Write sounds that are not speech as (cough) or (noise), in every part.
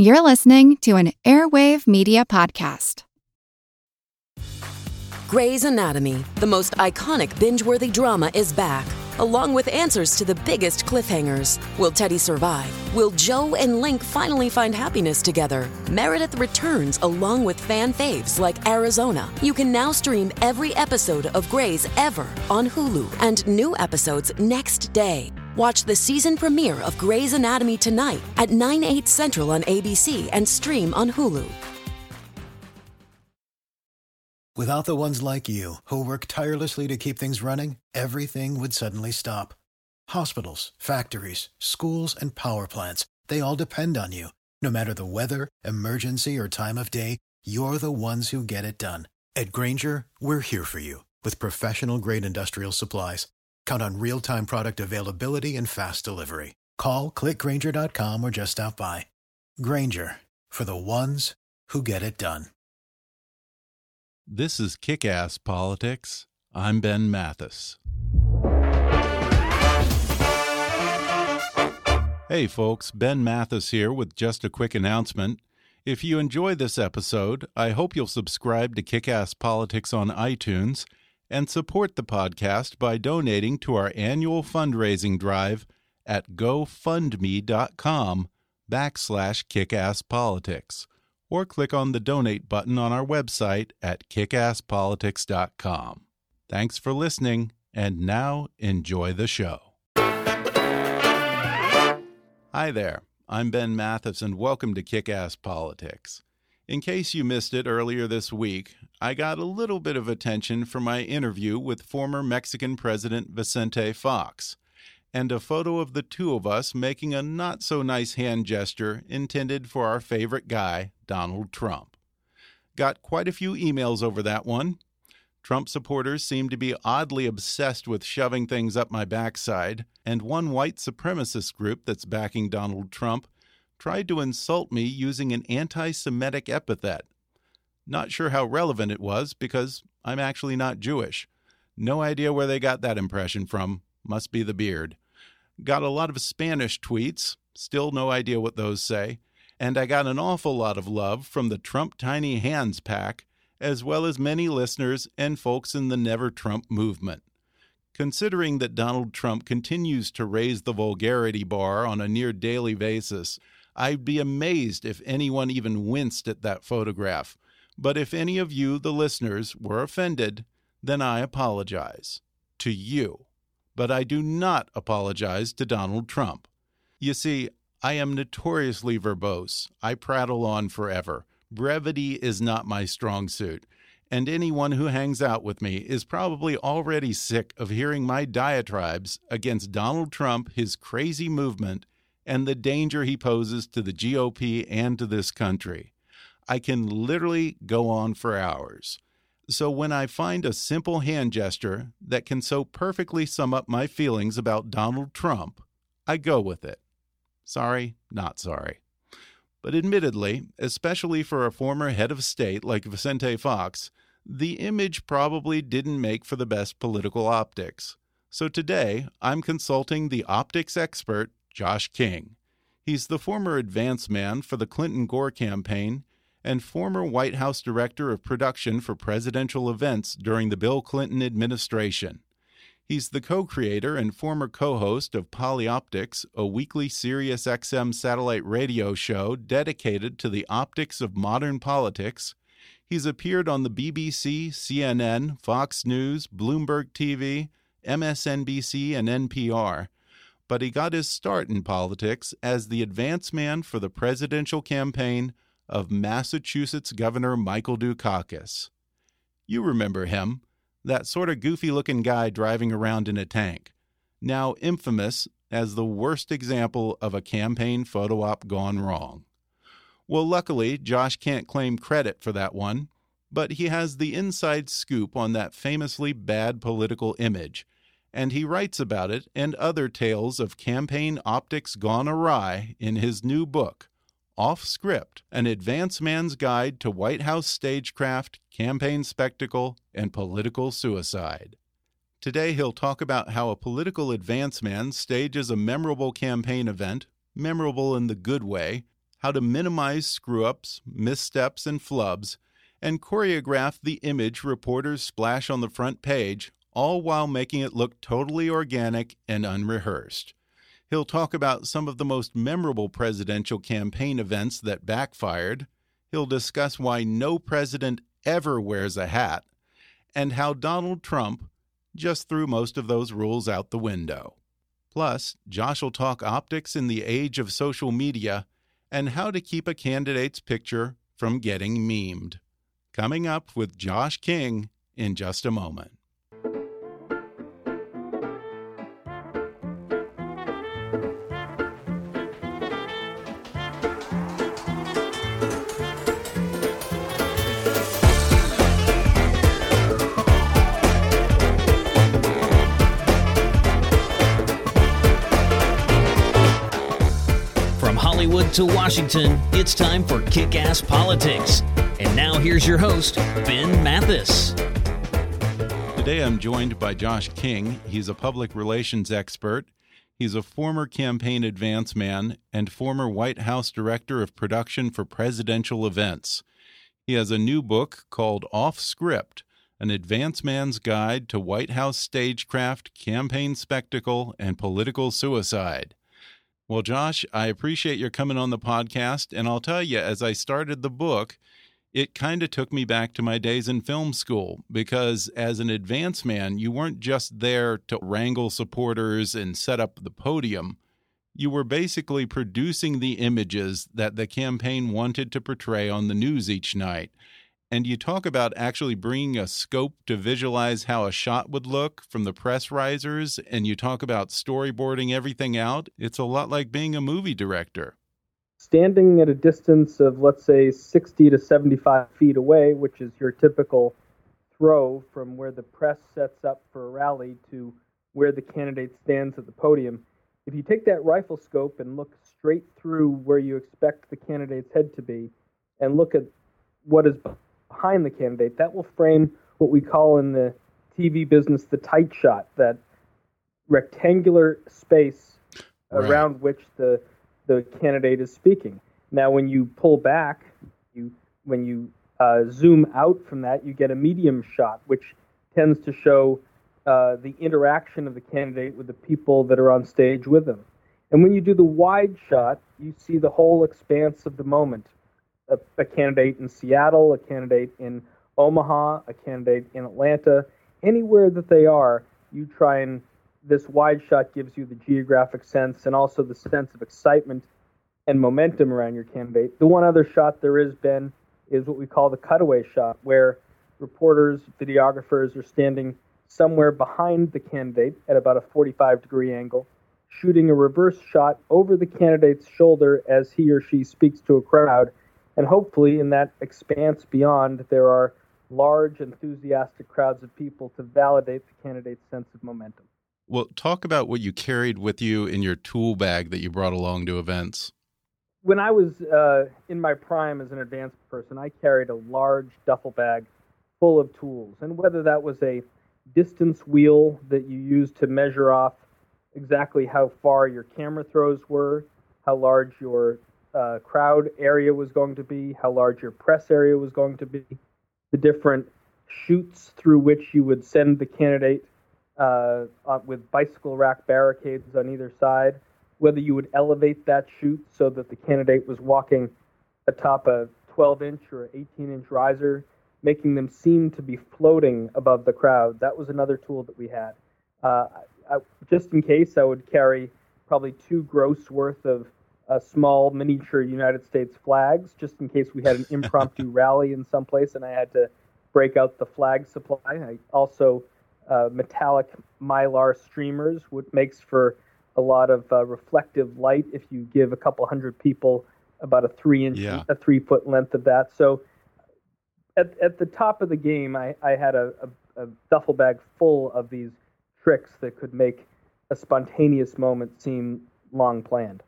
You're listening to an Airwave Media Podcast. Grey's Anatomy, the most iconic binge worthy drama, is back, along with answers to the biggest cliffhangers. Will Teddy survive? Will Jo and Link finally find happiness together? Meredith returns along with fan faves like Arizona. You can now stream every episode of Grey's ever on Hulu and new episodes next day. Watch the season premiere of Grey's Anatomy tonight at 9, 8 central on ABC and stream on Hulu. Without the ones like you, who work tirelessly to keep things running, everything would suddenly stop. Hospitals, factories, schools, and power plants, they all depend on you. No matter the weather, emergency, or time of day, you're the ones who get it done. At Grainger, we're here for you with professional grade industrial supplies. Count on real time product availability and fast delivery. Call clickgranger.com or just stop by. Grainger for the ones who get it done. This is Kick Ass Politics. I'm Ben Mathis. Hey, folks, Ben Mathis here with just a quick announcement. If you enjoy this episode, I hope you'll subscribe to Kick Ass Politics on iTunes and support the podcast by donating to our annual fundraising drive at gofundme.com backslash kickasspolitics or click on the donate button on our website at kickasspolitics.com. Thanks for listening, and now enjoy the show. Hi there, I'm Ben Mathis, and welcome to Kick Ass Politics. In case you missed it earlier this week, I got a little bit of attention for my interview with former Mexican President Vicente Fox and a photo of the two of us making a not so nice hand gesture intended for our favorite guy, Donald Trump. Got quite a few emails over that one. Trump supporters seem to be oddly obsessed with shoving things up my backside, and one white supremacist group that's backing Donald Trump tried to insult me using an anti Semitic epithet. Not sure how relevant it was because I'm actually not Jewish. No idea where they got that impression from. Must be the beard. Got a lot of Spanish tweets. Still no idea what those say. And I got an awful lot of love from the Trump Tiny Hands pack, as well as many listeners and folks in the Never Trump movement. Considering that Donald Trump continues to raise the vulgarity bar on a near daily basis, I'd be amazed if anyone even winced at that photograph. But if any of you, the listeners, were offended, then I apologize. To you but I do not apologize to Donald Trump. You see, I am notoriously verbose. I prattle on forever. Brevity is not my strong suit. And anyone who hangs out with me is probably already sick of hearing my diatribes against Donald Trump, his crazy movement, and the danger he poses to the GOP and to this country. I can literally go on for hours. So when I find a simple hand gesture that can so perfectly sum up my feelings about Donald Trump, I go with it. Sorry, not sorry. But admittedly, especially for a former head of state like Vicente Fox, the image probably didn't make for the best political optics. So today, I'm consulting the optics expert, Josh King. He's the former advance man for the Clinton Gore campaign and former White House Director of Production for Presidential Events during the Bill Clinton administration. He's the co creator and former co host of Polioptics, a weekly Sirius XM satellite radio show dedicated to the optics of modern politics. He's appeared on the BBC, CNN, Fox News, Bloomberg TV, MSNBC, and NPR. But he got his start in politics as the advance man for the presidential campaign of Massachusetts Governor Michael Dukakis. You remember him, that sort of goofy looking guy driving around in a tank, now infamous as the worst example of a campaign photo op gone wrong. Well, luckily, Josh can't claim credit for that one, but he has the inside scoop on that famously bad political image, and he writes about it and other tales of campaign optics gone awry in his new book, off script, an advance man's guide to White House stagecraft, campaign spectacle, and political suicide. Today, he'll talk about how a political advance man stages a memorable campaign event, memorable in the good way, how to minimize screw ups, missteps, and flubs, and choreograph the image reporters splash on the front page, all while making it look totally organic and unrehearsed. He'll talk about some of the most memorable presidential campaign events that backfired. He'll discuss why no president ever wears a hat, and how Donald Trump just threw most of those rules out the window. Plus, Josh will talk optics in the age of social media and how to keep a candidate's picture from getting memed. Coming up with Josh King in just a moment. To Washington, it's time for Kick Ass Politics. And now here's your host, Ben Mathis. Today I'm joined by Josh King. He's a public relations expert. He's a former campaign advance man and former White House director of production for presidential events. He has a new book called Off Script An Advance Man's Guide to White House Stagecraft, Campaign Spectacle, and Political Suicide. Well, Josh, I appreciate your coming on the podcast. And I'll tell you, as I started the book, it kind of took me back to my days in film school because as an advance man, you weren't just there to wrangle supporters and set up the podium. You were basically producing the images that the campaign wanted to portray on the news each night and you talk about actually bringing a scope to visualize how a shot would look from the press risers, and you talk about storyboarding everything out. It's a lot like being a movie director. Standing at a distance of, let's say, 60 to 75 feet away, which is your typical throw from where the press sets up for a rally to where the candidate stands at the podium, if you take that rifle scope and look straight through where you expect the candidate's head to be, and look at what is behind the candidate. That will frame what we call in the TV business the tight shot, that rectangular space right. around which the the candidate is speaking. Now, when you pull back, you when you uh, zoom out from that, you get a medium shot, which tends to show uh, the interaction of the candidate with the people that are on stage with them. And when you do the wide shot, you see the whole expanse of the moment a, a candidate in Seattle, a candidate in Omaha, a candidate in Atlanta, anywhere that they are, you try and this wide shot gives you the geographic sense and also the sense of excitement and momentum around your candidate. The one other shot there is, Ben, is what we call the cutaway shot, where reporters, videographers are standing somewhere behind the candidate at about a 45 degree angle, shooting a reverse shot over the candidate's shoulder as he or she speaks to a crowd and hopefully, in that expanse beyond, there are large, enthusiastic crowds of people to validate the candidate's sense of momentum. Well, talk about what you carried with you in your tool bag that you brought along to events. When I was uh, in my prime as an advanced person, I carried a large duffel bag full of tools. And whether that was a distance wheel that you used to measure off exactly how far your camera throws were, how large your uh, crowd area was going to be, how large your press area was going to be, the different chutes through which you would send the candidate uh, with bicycle rack barricades on either side, whether you would elevate that chute so that the candidate was walking atop a 12 inch or 18 inch riser, making them seem to be floating above the crowd. That was another tool that we had. Uh, I, just in case, I would carry probably two gross worth of uh, small miniature United States flags just in case we had an (laughs) impromptu rally in some place and I had to break out the flag supply. I also uh, metallic mylar streamers, which makes for a lot of uh, reflective light if you give a couple hundred people about a three inch, yeah. a three foot length of that. So at, at the top of the game, I, I had a, a, a duffel bag full of these tricks that could make a spontaneous moment seem long planned.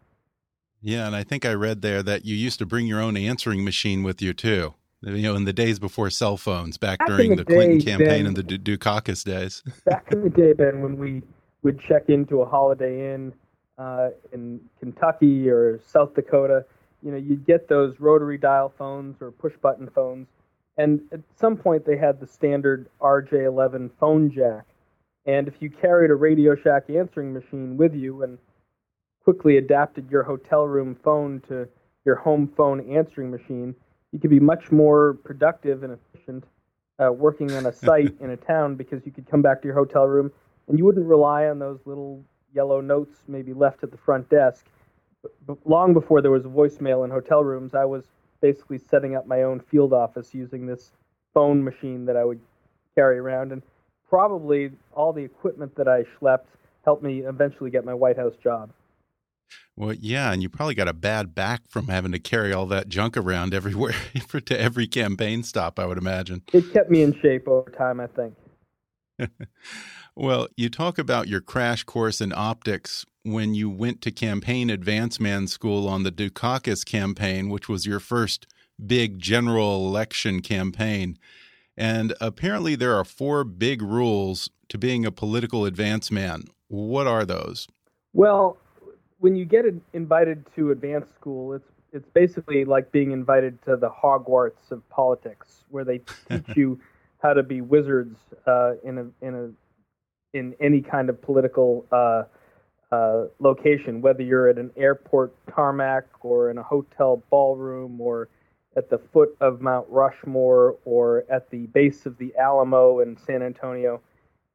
Yeah, and I think I read there that you used to bring your own answering machine with you too. You know, in the days before cell phones, back, back during the, the day, Clinton campaign ben, and the Dukakis days. (laughs) back in the day, Ben, when we would check into a Holiday Inn uh, in Kentucky or South Dakota, you know, you'd get those rotary dial phones or push button phones, and at some point they had the standard RJ11 phone jack. And if you carried a Radio Shack answering machine with you and quickly adapted your hotel room phone to your home phone answering machine, you could be much more productive and efficient uh, working on a (laughs) site in a town because you could come back to your hotel room and you wouldn't rely on those little yellow notes maybe left at the front desk. But, long before there was voicemail in hotel rooms, I was basically setting up my own field office using this phone machine that I would carry around. And probably all the equipment that I schlepped helped me eventually get my White House job. Well, yeah, and you probably got a bad back from having to carry all that junk around everywhere (laughs) to every campaign stop, I would imagine. It kept me in shape over time, I think. (laughs) well, you talk about your crash course in optics when you went to campaign advance man school on the Dukakis campaign, which was your first big general election campaign. And apparently, there are four big rules to being a political advance man. What are those? Well, when you get invited to advanced school, it's it's basically like being invited to the Hogwarts of politics, where they (laughs) teach you how to be wizards uh, in a in a in any kind of political uh, uh, location, whether you're at an airport tarmac or in a hotel ballroom or at the foot of Mount Rushmore or at the base of the Alamo in San Antonio,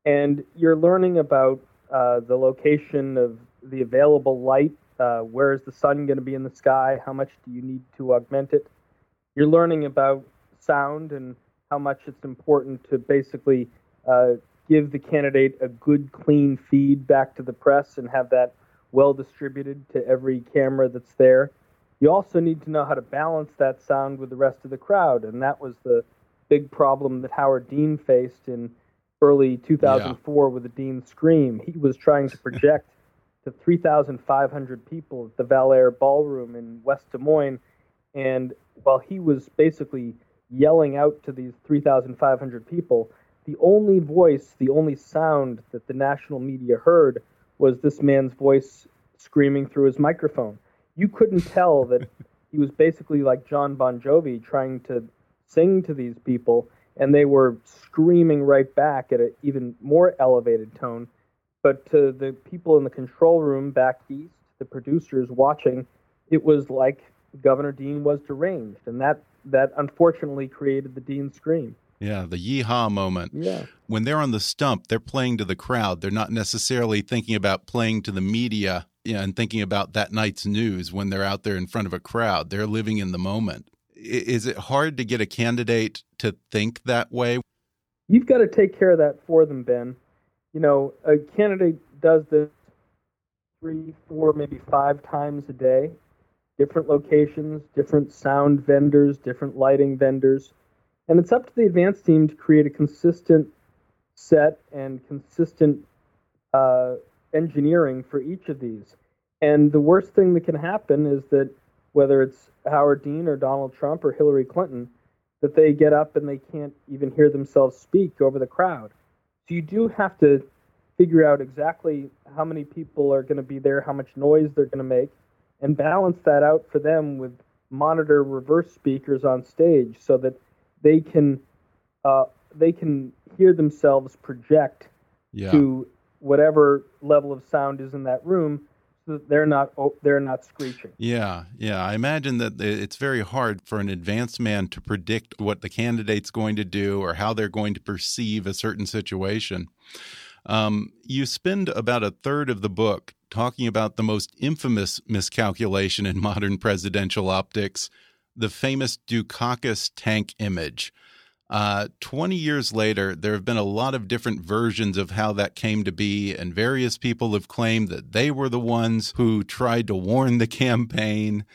and you're learning about uh, the location of the available light. Uh, where is the sun going to be in the sky? How much do you need to augment it? You're learning about sound and how much it's important to basically uh, give the candidate a good, clean feed back to the press and have that well distributed to every camera that's there. You also need to know how to balance that sound with the rest of the crowd, and that was the big problem that Howard Dean faced in early 2004 yeah. with the Dean Scream. He was trying to project to 3,500 people at the Val Air Ballroom in West Des Moines, and while he was basically yelling out to these 3,500 people, the only voice, the only sound that the national media heard was this man's voice screaming through his microphone. You couldn't tell that (laughs) he was basically like Jon Bon Jovi trying to sing to these people, and they were screaming right back at an even more elevated tone. But to the people in the control room back east, the producers watching, it was like Governor Dean was deranged, and that that unfortunately created the Dean scream. Yeah, the yeehaw moment. Yeah. When they're on the stump, they're playing to the crowd. They're not necessarily thinking about playing to the media and thinking about that night's news when they're out there in front of a crowd. They're living in the moment. Is it hard to get a candidate to think that way? You've got to take care of that for them, Ben. You know, a candidate does this three, four, maybe five times a day different locations, different sound vendors, different lighting vendors. And it's up to the advanced team to create a consistent set and consistent uh, engineering for each of these. And the worst thing that can happen is that whether it's Howard Dean or Donald Trump or Hillary Clinton, that they get up and they can't even hear themselves speak over the crowd. So you do have to figure out exactly how many people are going to be there, how much noise they're going to make, and balance that out for them with monitor reverse speakers on stage so that they can uh, they can hear themselves project yeah. to whatever level of sound is in that room so they're not they're not screeching. Yeah, yeah. I imagine that it's very hard for an advanced man to predict what the candidate's going to do or how they're going to perceive a certain situation. Um, you spend about a third of the book talking about the most infamous miscalculation in modern presidential optics, the famous Dukakis tank image. Uh, 20 years later, there have been a lot of different versions of how that came to be, and various people have claimed that they were the ones who tried to warn the campaign.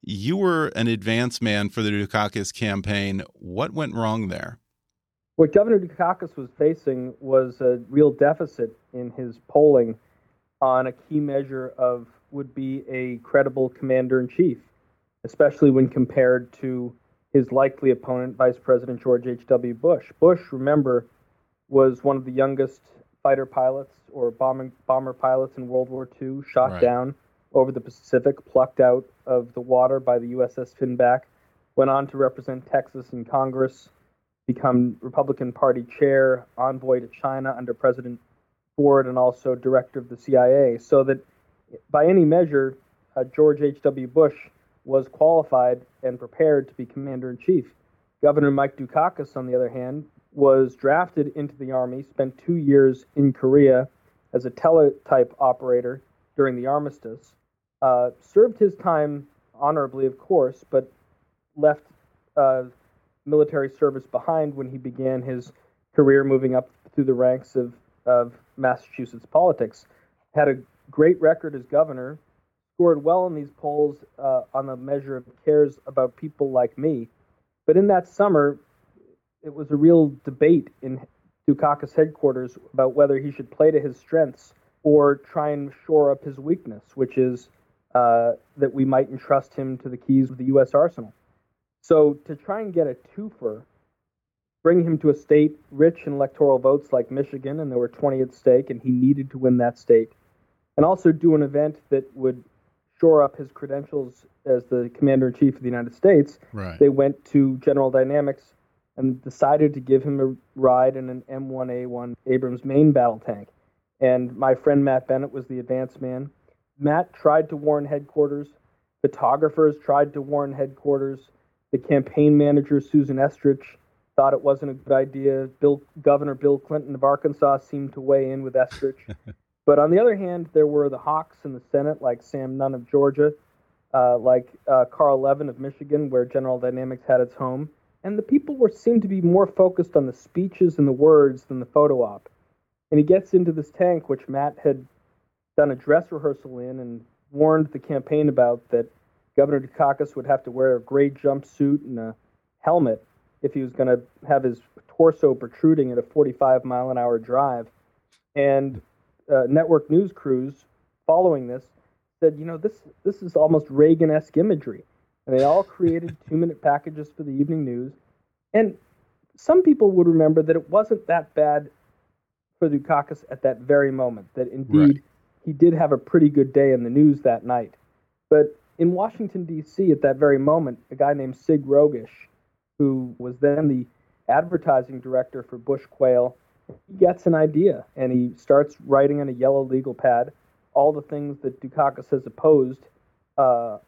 You were an advance man for the Dukakis campaign. What went wrong there? What Governor Dukakis was facing was a real deficit in his polling on a key measure of would be a credible commander in chief, especially when compared to his likely opponent, Vice President George H.W. Bush. Bush, remember, was one of the youngest fighter pilots or bomber, bomber pilots in World War II, shot right. down over the Pacific, plucked out of the water by the USS Finback, went on to represent Texas in Congress, become Republican Party chair, envoy to China under President Ford, and also director of the CIA. So that by any measure, uh, George H.W. Bush was qualified and prepared to be commander in chief. Governor Mike Dukakis, on the other hand, was drafted into the Army, spent two years in Korea as a teletype operator during the armistice, uh, served his time honorably, of course, but left uh, military service behind when he began his career moving up through the ranks of, of Massachusetts politics. Had a great record as governor, scored well in these polls uh, on the measure of cares about people like me. But in that summer, it was a real debate in Dukakis headquarters about whether he should play to his strengths or try and shore up his weakness, which is uh, that we might entrust him to the keys of the U.S. arsenal. So to try and get a twofer, bring him to a state rich in electoral votes like Michigan, and there were 20 at stake, and he needed to win that state, and also do an event that would shore up his credentials as the commander in chief of the United States. Right. They went to General Dynamics and decided to give him a ride in an M1A1 Abrams main battle tank. And my friend Matt Bennett was the advance man. Matt tried to warn headquarters. Photographers tried to warn headquarters. The campaign manager, Susan Estrich, thought it wasn't a good idea. Bill, Governor Bill Clinton of Arkansas seemed to weigh in with Estrich. (laughs) but on the other hand, there were the hawks in the Senate, like Sam Nunn of Georgia, uh, like uh, Carl Levin of Michigan, where General Dynamics had its home. And the people were seemed to be more focused on the speeches and the words than the photo op. And he gets into this tank, which Matt had done a dress rehearsal in and warned the campaign about that Governor Dukakis would have to wear a gray jumpsuit and a helmet if he was going to have his torso protruding at a 45 mile an hour drive. And uh, network news crews following this said, you know, this this is almost Reagan-esque imagery. And they all created (laughs) two-minute packages for the evening news. And some people would remember that it wasn't that bad for Dukakis at that very moment. That indeed Right. he did have a pretty good day in the news that night. But in Washington D.C. at that very moment, a guy named Sig Rogich, who was then the advertising director for Bush Quayle, gets an idea and he starts writing on a yellow legal pad all the things that Dukakis has opposed uh,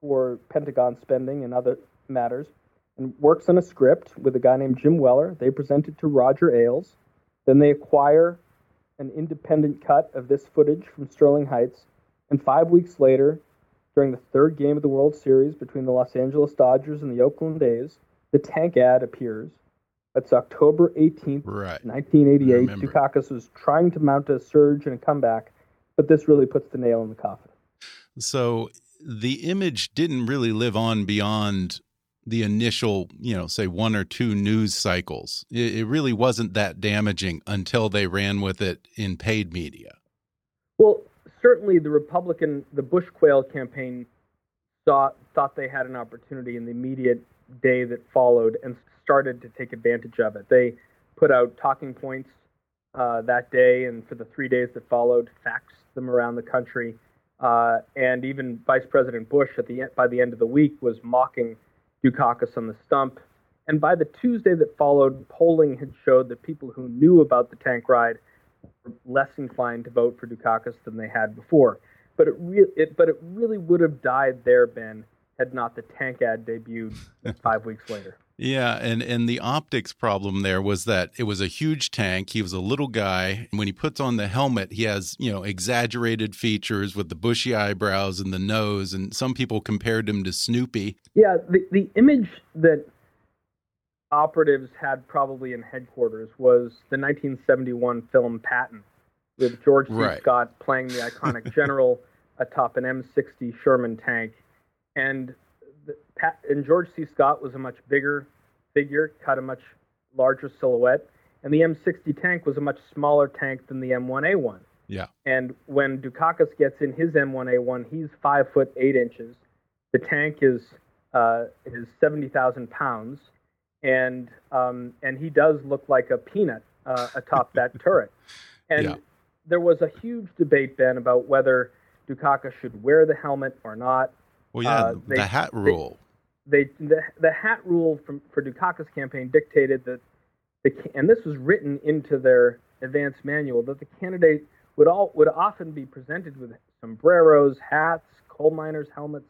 for Pentagon spending and other matters, and works on a script with a guy named Jim Weller. They present it to Roger Ailes. Then they acquire an independent cut of this footage from Sterling Heights. And five weeks later, during the third game of the World Series between the Los Angeles Dodgers and the Oakland A's, the tank ad appears. That's October 18th, Right. 1988. Remember. Dukakis was trying to mount a surge and a comeback, but this really puts the nail in the coffin. So the image didn't really live on beyond the initial, you know, say one or two news cycles. It, it really wasn't that damaging until they ran with it in paid media. Well, certainly the Republican, the Bush Quayle campaign thought thought they had an opportunity in the immediate day that followed and started to take advantage of it. They put out talking points uh, that day and for the three days that followed, faxed them around the country. Uh, and even Vice President Bush at the end, by the end of the week was mocking Dukakis on the stump. And by the Tuesday that followed, polling had showed that people who knew about the tank ride were less inclined to vote for Dukakis than they had before. But it, re- it but it really would have died there, Ben, had not the tank ad debuted (laughs) five weeks later. Yeah, and and the optics problem there was that it was a huge tank. He was a little guy. When he puts on the helmet, he has you know exaggerated features with the bushy eyebrows and the nose. And some people compared him to Snoopy. Yeah, the the image that operatives had probably in headquarters was the 1971 film Patton, with George C. Scott playing the iconic (laughs) general atop an M60 Sherman tank, and the, Pat, and George C. Scott was a much bigger figure, cut a much larger silhouette, and the M60 tank was a much smaller tank than the M1A1. Yeah, And when Dukakis gets in his M1A1, he's five foot eight inches. The tank is uh, is seventy thousand pounds, and um, and he does look like a peanut uh, atop (laughs) that turret. And Yeah. there was a huge debate then about whether Dukakis should wear the helmet or not. Well, yeah, uh, they, the hat rule. They, they, the, the hat rule from, for Dukakis' campaign dictated that the and this was written into their advance manual that the candidate would all would often be presented with sombreros, hats, coal miners' helmets,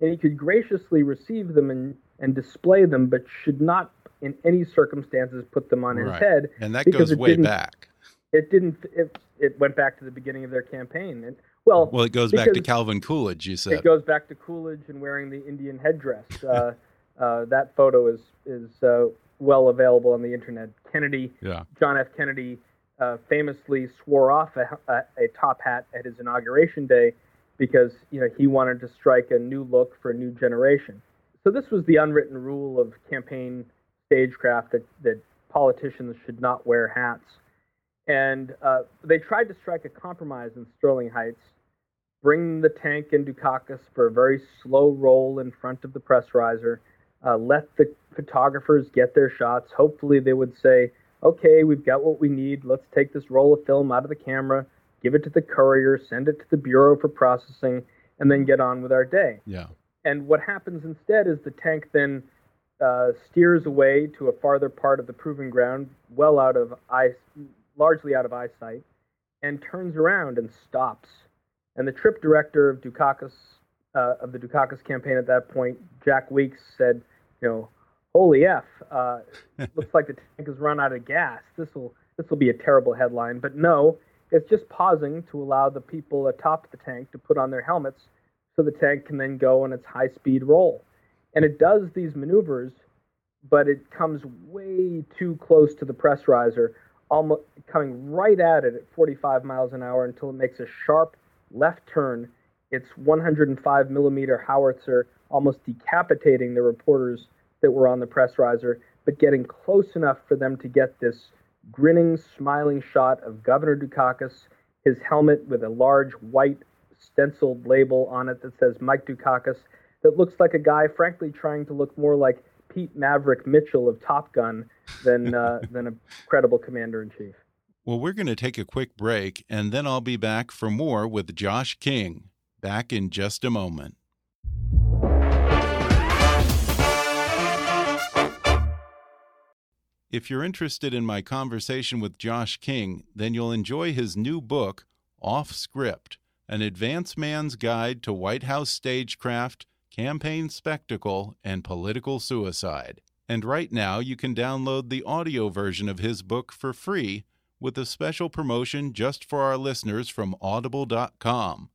and he could graciously receive them and, and display them, but should not in any circumstances put them on right. his head. And that goes way back. It didn't. It, it went back to the beginning of their campaign. And well, well, it goes back to Calvin Coolidge. You said it goes back to Coolidge and wearing the Indian headdress. (laughs) uh, uh, that photo is is uh, well available on the internet. Kennedy, yeah. John F. Kennedy, uh, famously swore off a, a, a, top hat at his inauguration day because you know he wanted to strike a new look for a new generation. So this was the unwritten rule of campaign stagecraft that that politicians should not wear hats. And uh, they tried to strike a compromise in Sterling Heights, bring the tank and Dukakis for a very slow roll in front of the press riser, uh, let the photographers get their shots. Hopefully, they would say, okay, we've got what we need. Let's take this roll of film out of the camera, give it to the courier, send it to the Bureau for processing, and then get on with our day. Yeah. And what happens instead is the tank then uh, steers away to a farther part of the proving ground, well out of eye, largely out of eyesight, and turns around and stops. And the trip director of Dukakis, uh, of the Dukakis campaign at that point, Jack Weeks, said, you know, holy f, uh, (laughs) looks like the tank has run out of gas. This will this will be a terrible headline. But no, it's just pausing to allow the people atop the tank to put on their helmets, so the tank can then go on its high speed roll. And it does these maneuvers, but it comes way too close to the press riser, almost coming right at it at 45 miles an hour until it makes a sharp left turn. Its 105 millimeter howitzer almost decapitating the reporters that were on the press riser, but getting close enough for them to get this grinning, smiling shot of Governor Dukakis, his helmet with a large white stenciled label on it that says Mike Dukakis, that looks like a guy, frankly, trying to look more like Pete Maverick Mitchell of Top Gun than uh, (laughs) than a credible commander in chief. Well, we're going to take a quick break, and then I'll be back for more with Josh King. Back in just a moment. If you're interested in my conversation with Josh King, then you'll enjoy his new book, Off Script An Advance Man's Guide to White House Stagecraft campaign spectacle, and political suicide. And right now, you can download the audio version of his book for free with a special promotion just for our listeners from audible.com.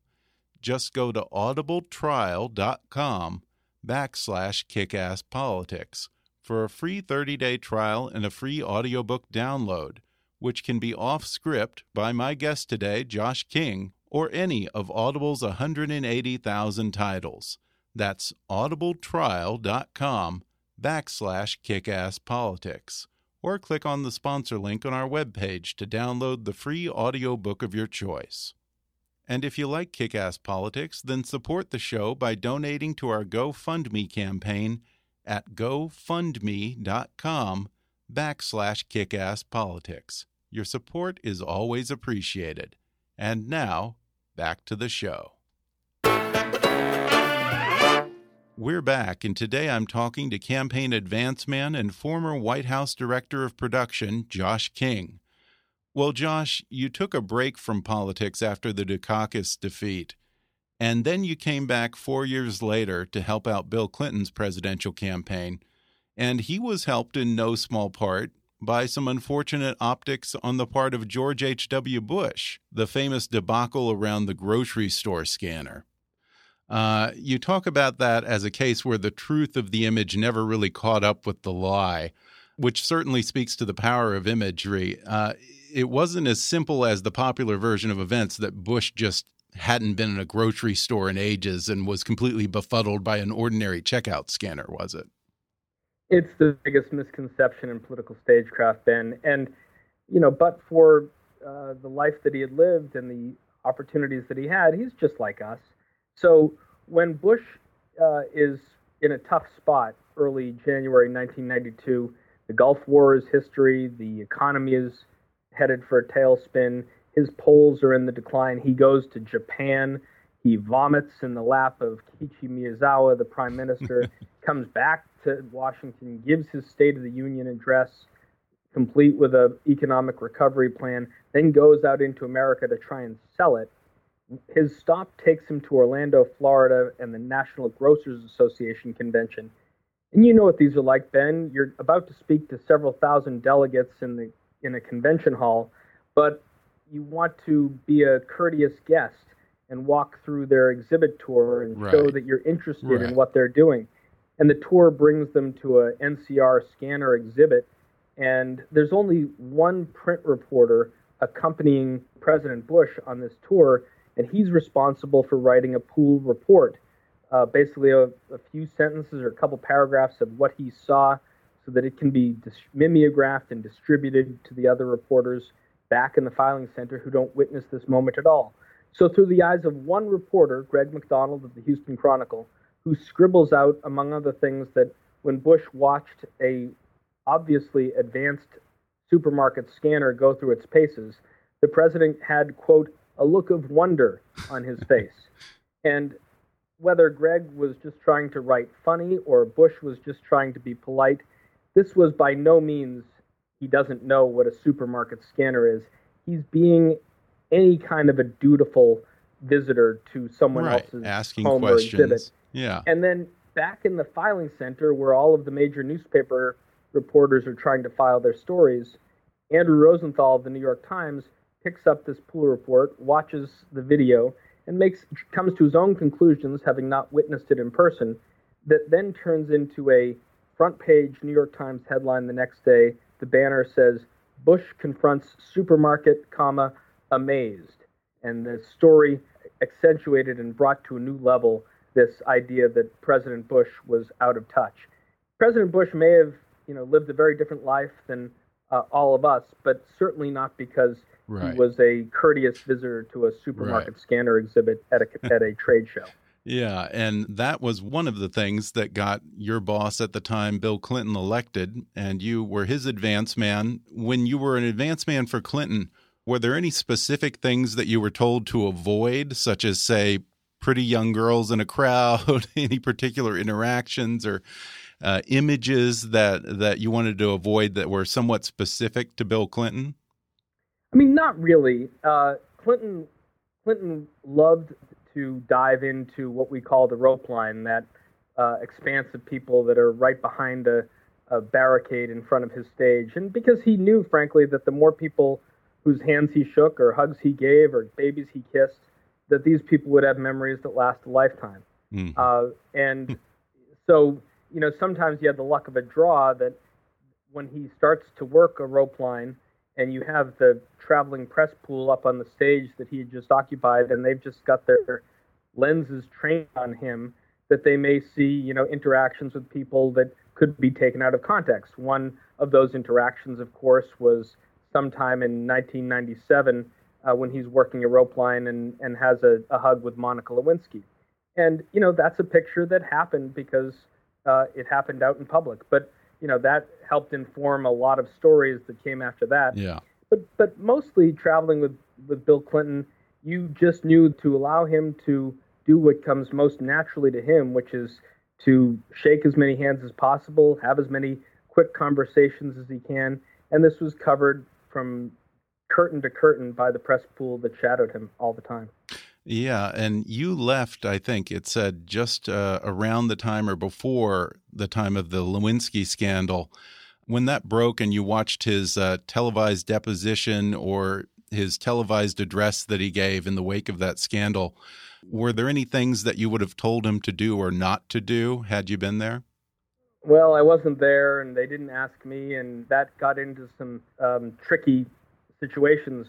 Just go to audibletrial.com backslash kickasspolitics for a free 30-day trial and a free audiobook download, which can be off script by my guest today, Josh King, or any of Audible's 180,000 titles. That's audibletrial.com backslash kickasspolitics. Or click on the sponsor link on our webpage to download the free audiobook of your choice. And if you like Kick Ass Politics, then support the show by donating to our GoFundMe campaign at gofundme.com backslash kickasspolitics. Your support is always appreciated. And now, back to the show. We're back, and today I'm talking to campaign advance man and former White House Director of Production, Josh King. Well, Josh, you took a break from politics after the Dukakis defeat, and then you came back four years later to help out Bill Clinton's presidential campaign. And he was helped in no small part by some unfortunate optics on the part of George H.W. Bush, the famous debacle around the grocery store scanner. Uh, you talk about that as a case where the truth of the image never really caught up with the lie, which certainly speaks to the power of imagery. Uh, it wasn't as simple as the popular version of events that Bush just hadn't been in a grocery store in ages and was completely befuddled by an ordinary checkout scanner, was it? It's the biggest misconception in political stagecraft, Ben. And, you know, but for uh, the life that he had lived and the opportunities that he had, he's just like us. So when Bush uh, is in a tough spot early January 1992, the Gulf War is history, the economy is headed for a tailspin, his polls are in the decline. He goes to Japan. He vomits in the lap of Kiichi Miyazawa, the prime minister, (laughs) comes back to Washington, gives his State of the Union address, complete with an economic recovery plan, then goes out into America to try and sell it. His stop takes him to Orlando, Florida, and the National Grocers Association convention. And you know what these are like, Ben. You're about to speak to several thousand delegates in the in a convention hall, but you want to be a courteous guest and walk through their exhibit tour and Right. show that you're interested Right. in what they're doing. And the tour brings them to a NCR scanner exhibit, and there's only one print reporter accompanying President Bush on this tour, and he's responsible for writing a pool report, uh, basically a, a few sentences or a couple paragraphs of what he saw, so that it can be dis- mimeographed and distributed to the other reporters back in the filing center who don't witness this moment at all. So, through the eyes of one reporter, Greg McDonald of the Houston Chronicle, who scribbles out, among other things, that when Bush watched a obviously advanced supermarket scanner go through its paces, the president had, quote, a look of wonder on his (laughs) face. And whether Greg was just trying to write funny or Bush was just trying to be polite, this was by no means he doesn't know what a supermarket scanner is. He's being any kind of a dutiful visitor to someone right. else's Asking home or exhibit. Yeah. And then back in the filing center where all of the major newspaper reporters are trying to file their stories, Andrew Rosenthal of the New York Times picks up this pool report, watches the video, and makes comes to his own conclusions, having not witnessed it in person, that then turns into a front page New York Times headline the next day. The banner says Bush confronts supermarket, comma, amazed. And the story accentuated and brought to a new level this idea that President Bush was out of touch. President Bush may have, you know, lived a very different life than uh, all of us, but certainly not because Right. he was a courteous visitor to a supermarket Right. scanner exhibit at a (laughs) at a trade show. Yeah, and that was one of the things that got your boss at the time, Bill Clinton, elected, and you were his advance man. When you were an advance man for Clinton, were there any specific things that you were told to avoid, such as, say, pretty young girls in a crowd, (laughs) any particular interactions or uh, images that that you wanted to avoid that were somewhat specific to Bill Clinton? I mean, not really. Uh, Clinton Clinton loved to dive into what we call the rope line, that uh, expanse of people that are right behind a, a barricade in front of his stage, and because he knew, frankly, that the more people whose hands he shook or hugs he gave or babies he kissed, that these people would have memories that last a lifetime. Mhm. Uh, and so, you know, sometimes you have the luck of a draw that when he starts to work a rope line and you have the traveling press pool up on the stage that he had just occupied and they've just got their lenses trained on him, that they may see, you know, interactions with people that could be taken out of context. One of those interactions, of course, was sometime in 1997 uh, when he's working a rope line and, and has a, a hug with Monica Lewinsky. And, you know, that's a picture that happened because uh, it happened out in public. But, you know, that helped inform a lot of stories that came after that. Yeah. But, but mostly traveling with, with Bill Clinton, you just knew to allow him to do what comes most naturally to him, which is to shake as many hands as possible, have as many quick conversations as he can. And this was covered from curtain to curtain by the press pool that shadowed him all the time. Yeah, and you left, I think it said just uh, around the time or before the time of the Lewinsky scandal. When that broke and you watched his uh, televised deposition or his televised address that he gave in the wake of that scandal, were there any things that you would have told him to do or not to do had you been there? Well, I wasn't there, and they didn't ask me, and that got into some um, tricky situations.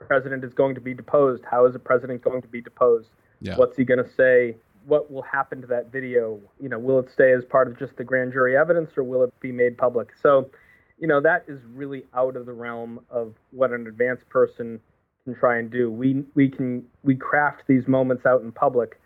President is going to be deposed. How is a president going to be deposed? Yeah. What's he going to say? What will happen to that video? You know, will it stay as part of just the grand jury evidence, or will it be made public? So, you know, that is really out of the realm of what an advanced person can try and do. We we can we craft these moments out in public,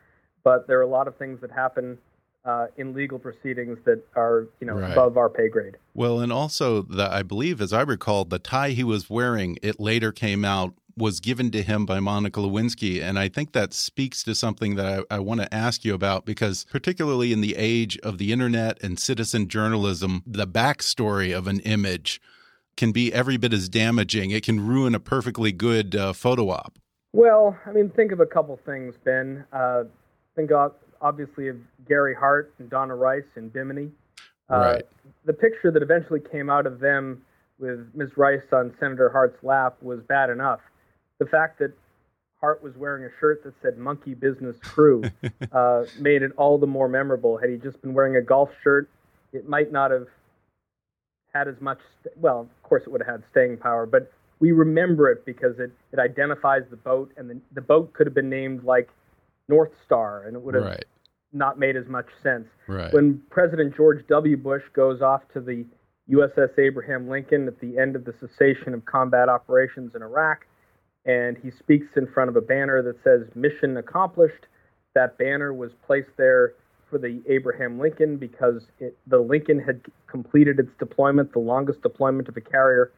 but there are a lot of things that happen uh, in legal proceedings that are you know Right. above our pay grade. Well, and also the I believe, as I recall, the tie he was wearing, it later came out was given to him by Monica Lewinsky. And I think that speaks to something that I, I want to ask you about because, particularly in the age of the internet and citizen journalism, the backstory of an image can be every bit as damaging. It can ruin a perfectly good uh, photo op. Well, I mean, think of a couple things, Ben. Uh, think of, obviously of Gary Hart and Donna Rice and Bimini. Uh, right. The picture that eventually came out of them with Ms. Rice on Senator Hart's lap was bad enough. The fact that Hart was wearing a shirt that said Monkey Business Crew (laughs) uh, made it all the more memorable. Had he just been wearing a golf shirt, it might not have had as much, st- well, of course it would have had staying power, but we remember it because it, it identifies the boat, and the, the boat could have been named like North Star, and it would have right. not made as much sense. Right. When President George W. Bush goes off to the USS Abraham Lincoln at the end of the cessation of combat operations in Iraq, and he speaks in front of a banner that says "Mission Accomplished." That banner was placed there for the Abraham Lincoln because it, the Lincoln had completed its deployment, the longest deployment of a carrier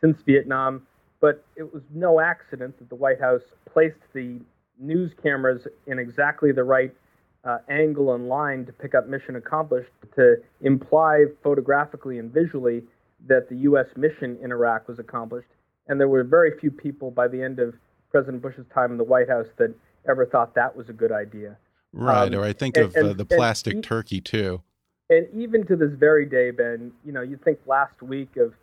since Vietnam. But it was no accident that the White House placed the news cameras in exactly the right uh, angle and line to pick up mission accomplished to imply photographically and visually that the U.S. mission in Iraq was accomplished. And there were very few people by the end of President Bush's time in the White House that ever thought that was a good idea. Right, um, or I think and, of uh, the plastic and, turkey too. And even to this very day, Ben, you know, you think last week of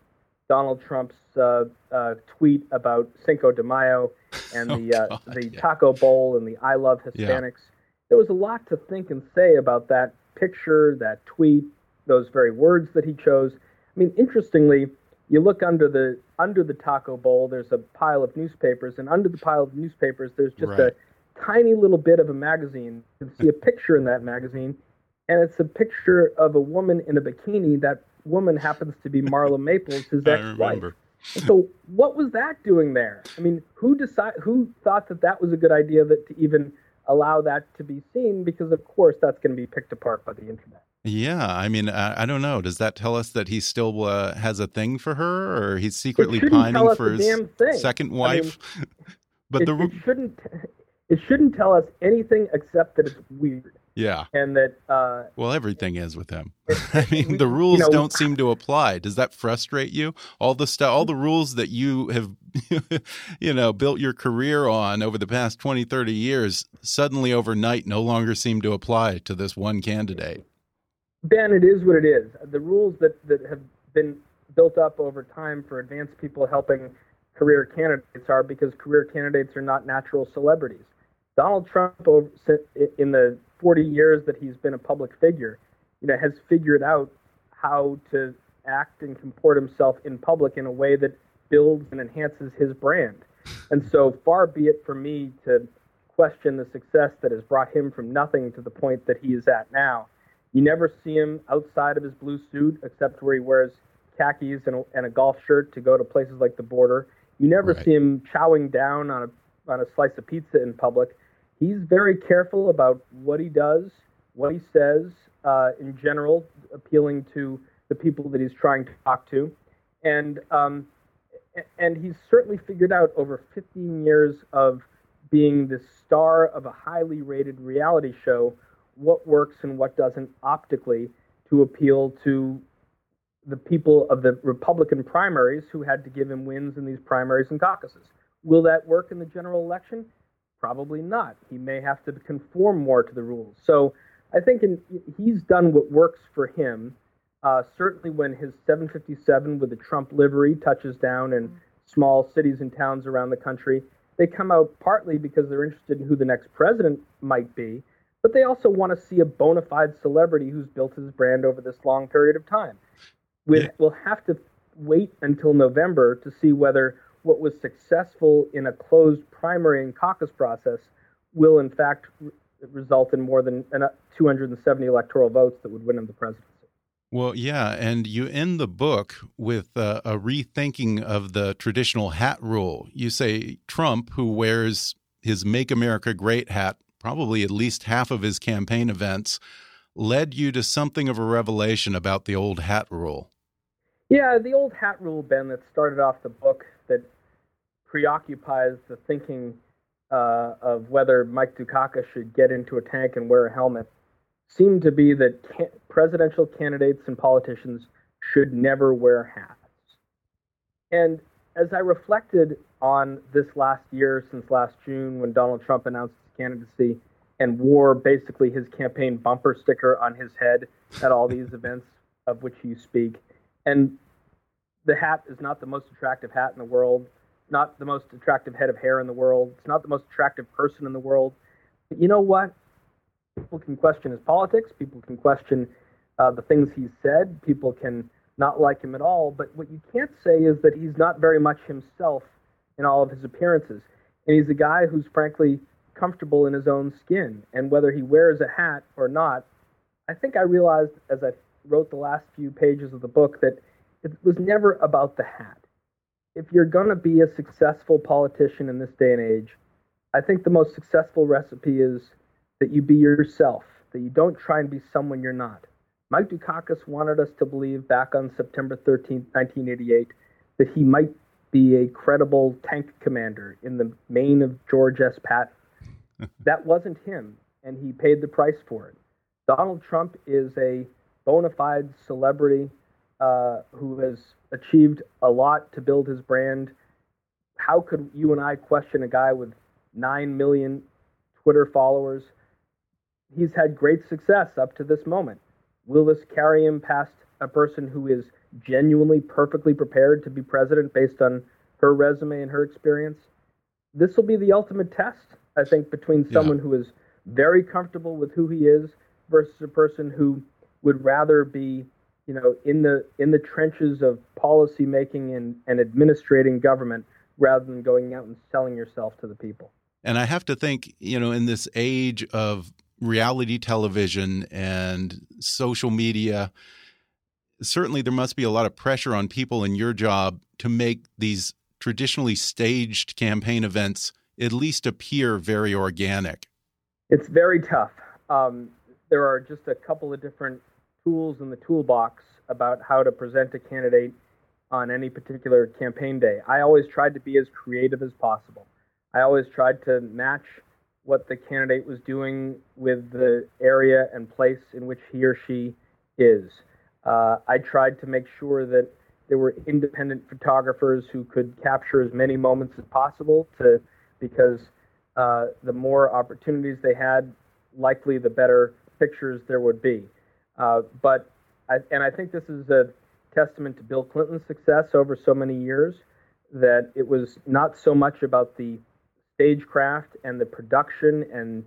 Donald Trump's uh, uh, tweet about Cinco de Mayo (laughs) and the oh, uh, the yeah. Taco Bowl and the I Love Hispanics. Yeah. There was a lot to think and say about that picture, that tweet, those very words that he chose. I mean, interestingly, you look under the under the taco bowl. There's a pile of newspapers, and under the pile of newspapers, there's just right. a tiny little bit of a magazine. You can see a picture in that magazine, and it's a picture of a woman in a bikini. That woman happens to be Marla Maples, his (laughs) ex-wife. so what was that doing there? I mean, who decide who thought that that was a good idea that to even allow that to be seen? Because of course that's going to be picked apart by the internet. Yeah, I mean, I, I, don't know. Does that tell us that he still uh, has a thing for her, or he's secretly pining for his second wife? I mean, (laughs) but it, the it shouldn't it shouldn't tell us anything except that it's weird. Yeah. And that. Uh, well, everything is with him. (laughs) I mean, we, the rules you know, don't seem to apply. Does that frustrate you? All the stuff, all the rules that you have, (laughs) you know, built your career on over the past 20, 30 years, suddenly overnight no longer seem to apply to this one candidate. Ben, it is what it is. The rules that, that have been built up over time for advanced people helping career candidates are because career candidates are not natural celebrities. Donald Trump, in the 40 years that he's been a public figure, you know, has figured out how to act and comport himself in public in a way that builds and enhances his brand. And so far be it for me to question the success that has brought him from nothing to the point that he is at now. You never see him outside of his blue suit, except where he wears khakis and a, and a golf shirt to go to places like the border. You never right. see him chowing down on a on a slice of pizza in public he's very careful about what he does, what he says uh, in general, appealing to the people that he's trying to talk to, and um, and he's certainly figured out over 15 years of being the star of a highly rated reality show what works and what doesn't optically to appeal to the people of the Republican primaries who had to give him wins in these primaries and caucuses. Will that work in the general election? Probably not. He may have to conform more to the rules. So I think in, he's done what works for him. Uh, certainly, when his 757 with the Trump livery touches down in small cities and towns around the country, they come out partly because they're interested in who the next president might be, but they also want to see a bona fide celebrity who's built his brand over this long period of time. We'll, yeah. we'll have to wait until November to see whether what was successful in a closed primary and caucus process will, in fact, re- result in more than 270 electoral votes that would win him the presidency. Well, yeah, and you end the book with uh, a rethinking of the traditional hat rule. You say Trump, who wears his Make America Great hat probably at least half of his campaign events, led you to something of a revelation about the old hat rule. Yeah, the old hat rule, Ben, that started off the book that preoccupies the thinking uh, of whether Mike Dukakis should get into a tank and wear a helmet seem to be that can- presidential candidates and politicians should never wear hats. And as I reflected on this last year, since last June, when Donald Trump announced candidacy and wore basically his campaign bumper sticker on his head at all these events of which you speak, and the hat is not the most attractive hat in the world, not the most attractive head of hair in the world, it's not the most attractive person in the world. But you know what? People can question his politics, people can question uh, the things he's said, people can not like him at all. But what you can't say is that he's not very much himself in all of his appearances. And he's a guy who's frankly comfortable in his own skin. And whether he wears a hat or not, I think I realized as I wrote the last few pages of the book that it was never about the hat. If you're going to be a successful politician in this day and age, I think the most successful recipe is that you be yourself, that you don't try and be someone you're not. Mike Dukakis wanted us to believe back on September 13, 1988, that he might be a credible tank commander in the mien of George S. Patton. That wasn't him, and he paid the price for it. Donald Trump is a bona fide celebrity uh, who has achieved a lot to build his brand. How could you and I question a guy with 9 million Twitter followers? He's had great success up to this moment. Will this carry him past a person who is genuinely perfectly prepared to be president based on her resume and her experience? This will be the ultimate test, I think, between someone yeah. who is very comfortable with who he is versus a person who would rather be, you know, in the in the trenches of policy making and, and administrating government rather than going out and selling yourself to the people. And I have to think, you know, in this age of reality television and social media, certainly there must be a lot of pressure on people in your job to make these traditionally staged campaign events at least appear very organic. It's very tough. Um, there are just a couple of different tools in the toolbox about how to present a candidate on any particular campaign day. I always tried to be as creative as possible. I always tried to match what the candidate was doing with the area and place in which he or she is. Uh, I tried to make sure that there were independent photographers who could capture as many moments as possible to because uh, the more opportunities they had, likely the better pictures there would be. Uh, but I, and I think this is a testament to Bill Clinton's success over so many years that it was not so much about the stagecraft and the production and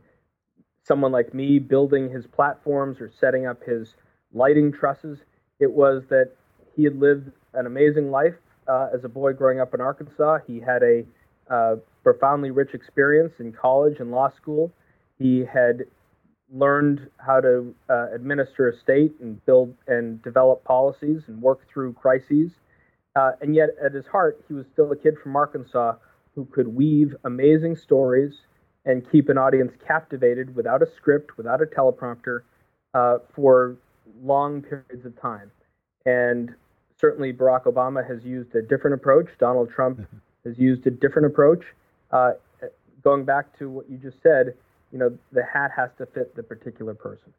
someone like me building his platforms or setting up his lighting trusses. It was that he had lived an amazing life uh, as a boy growing up in Arkansas. He had a uh, profoundly rich experience in college and law school. He had learned how to uh, administer a state and build and develop policies and work through crises. Uh, and yet, at his heart, he was still a kid from Arkansas who could weave amazing stories and keep an audience captivated without a script, without a teleprompter, uh, for long periods of time. And certainly Barack Obama has used a different approach. Donald Trump mm-hmm. Has used a different approach. Uh, going back to what you just said, you know, the hat has to fit the particular person.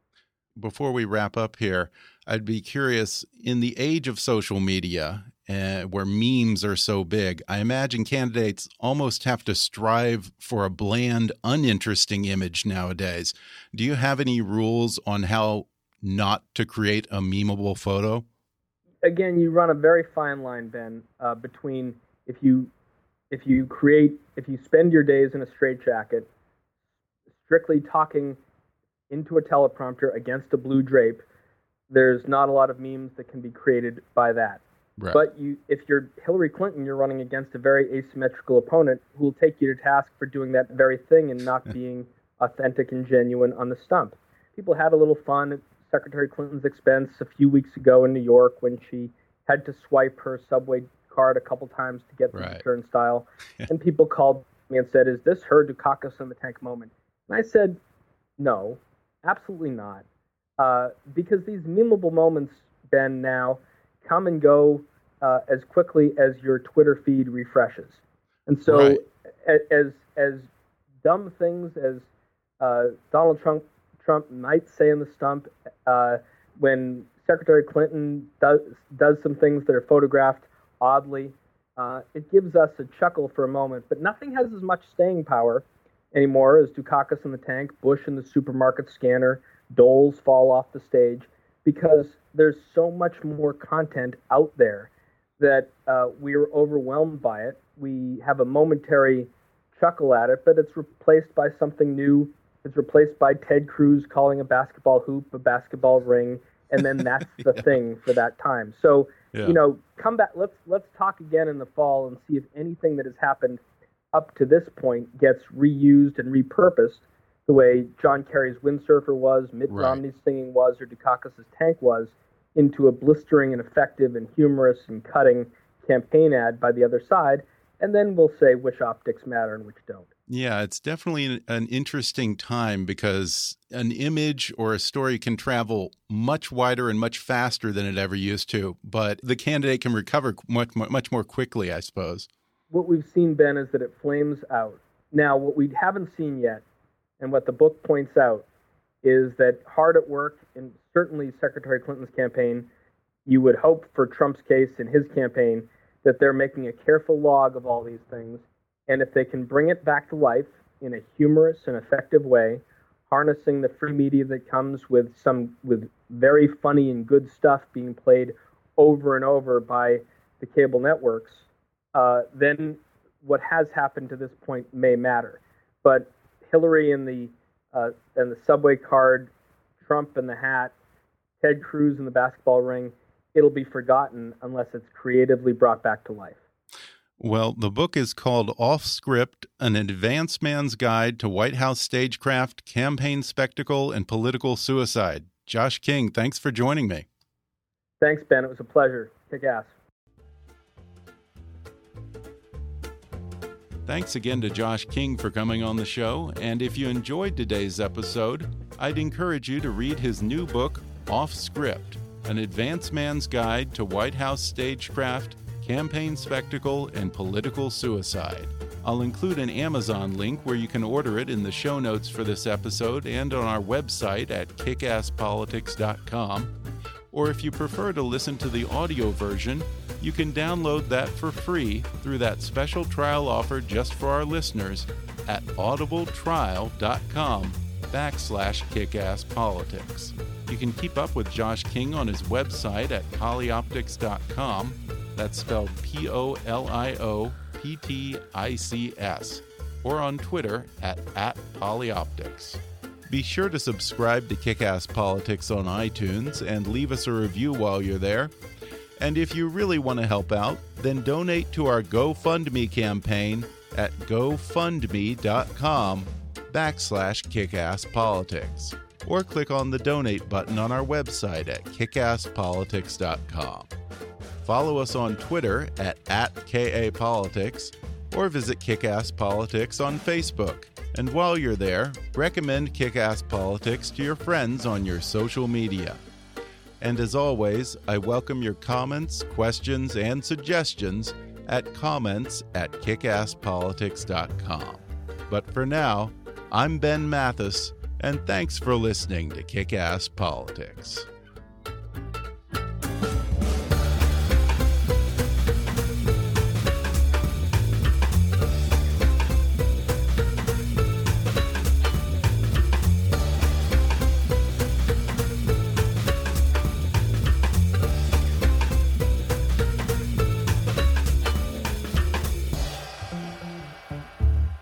Before we wrap up here, I'd be curious in the age of social media uh, where memes are so big, I imagine candidates almost have to strive for a bland, uninteresting image nowadays. Do you have any rules on how not to create a memeable photo? Again, you run a very fine line, Ben, uh, between if you if you create if you spend your days in a straitjacket, strictly talking into a teleprompter against a blue drape, there's not a lot of memes that can be created by that. Right. But you, if you're Hillary Clinton, you're running against a very asymmetrical opponent who will take you to task for doing that very thing and not being authentic and genuine on the stump. People had a little fun at Secretary Clinton's expense a few weeks ago in New York when she had to swipe her subway card a couple times to get the right. turnstile. (laughs) and people called me and said, Is this her Dukakis in the tank moment? And I said, No, absolutely not. Uh, because these memeable moments, Ben, now come and go uh, as quickly as your Twitter feed refreshes. And so, right. as as dumb things as uh, Donald Trump Trump might say in the stump, uh, when Secretary Clinton does does some things that are photographed oddly, uh, it gives us a chuckle for a moment. But nothing has as much staying power anymore as Dukakis in the tank, Bush in the supermarket scanner, Doles fall off the stage, because there's so much more content out there that uh, we're overwhelmed by it. We have a momentary chuckle at it, but it's replaced by something new. It's replaced by Ted Cruz calling a basketball hoop a basketball ring, and then that's (laughs) the yeah. thing for that time. So, yeah. you know, come back. Let's let's talk again in the fall and see if anything that has happened up to this point gets reused and repurposed the way John Kerry's windsurfer was, Mitt right. Romney's singing was, or Dukakis' tank was, into a blistering and effective and humorous and cutting campaign ad by the other side and then we'll say which optics matter and which don't. Yeah, it's definitely an interesting time because an image or a story can travel much wider and much faster than it ever used to, but the candidate can recover much much more quickly, I suppose. What we've seen, Ben, is that it flames out. Now, what we haven't seen yet, and what the book points out, is that hard at work, and certainly Secretary Clinton's campaign, you would hope for Trump's case in his campaign, that they're making a careful log of all these things. And if they can bring it back to life in a humorous and effective way, harnessing the free media that comes with some with very funny and good stuff being played over and over by the cable networks, uh, then what has happened to this point may matter. But Hillary in the uh, and the subway card, Trump in the hat, Ted Cruz in the basketball ring it'll be forgotten unless it's creatively brought back to life. Well, the book is called Off Script An Advance Man's Guide to White House Stagecraft, Campaign Spectacle, and Political Suicide. Josh King, thanks for joining me. Thanks, Ben. It was a pleasure. Kick ass. Thanks again to Josh King for coming on the show. And if you enjoyed today's episode, I'd encourage you to read his new book, Off Script an advance man's guide to White House stagecraft, campaign spectacle, and political suicide. I'll include an Amazon link where you can order it in the show notes for this episode and on our website at kickasspolitics.com. Or if you prefer to listen to the audio version, you can download that for free through that special trial offer just for our listeners at audibletrial.com backslash kickasspolitics. You can keep up with Josh King on his website at polioptics.com. That's spelled P O L I O P T I C S. Or on Twitter at, at polioptics. Be sure to subscribe to Kickass Politics on iTunes and leave us a review while you're there. And if you really want to help out, then donate to our GoFundMe campaign at gofundme.com backslash kickasspolitics or click on the donate button on our website at kickasspolitics.com. Follow us on Twitter at, at KAPolitics or visit Kickass Politics on Facebook. And while you're there, recommend Kickass Politics to your friends on your social media. And as always, I welcome your comments, questions, and suggestions at comments at kickasspolitics.com. But for now, I'm Ben Mathis and thanks for listening to Kick Ass Politics.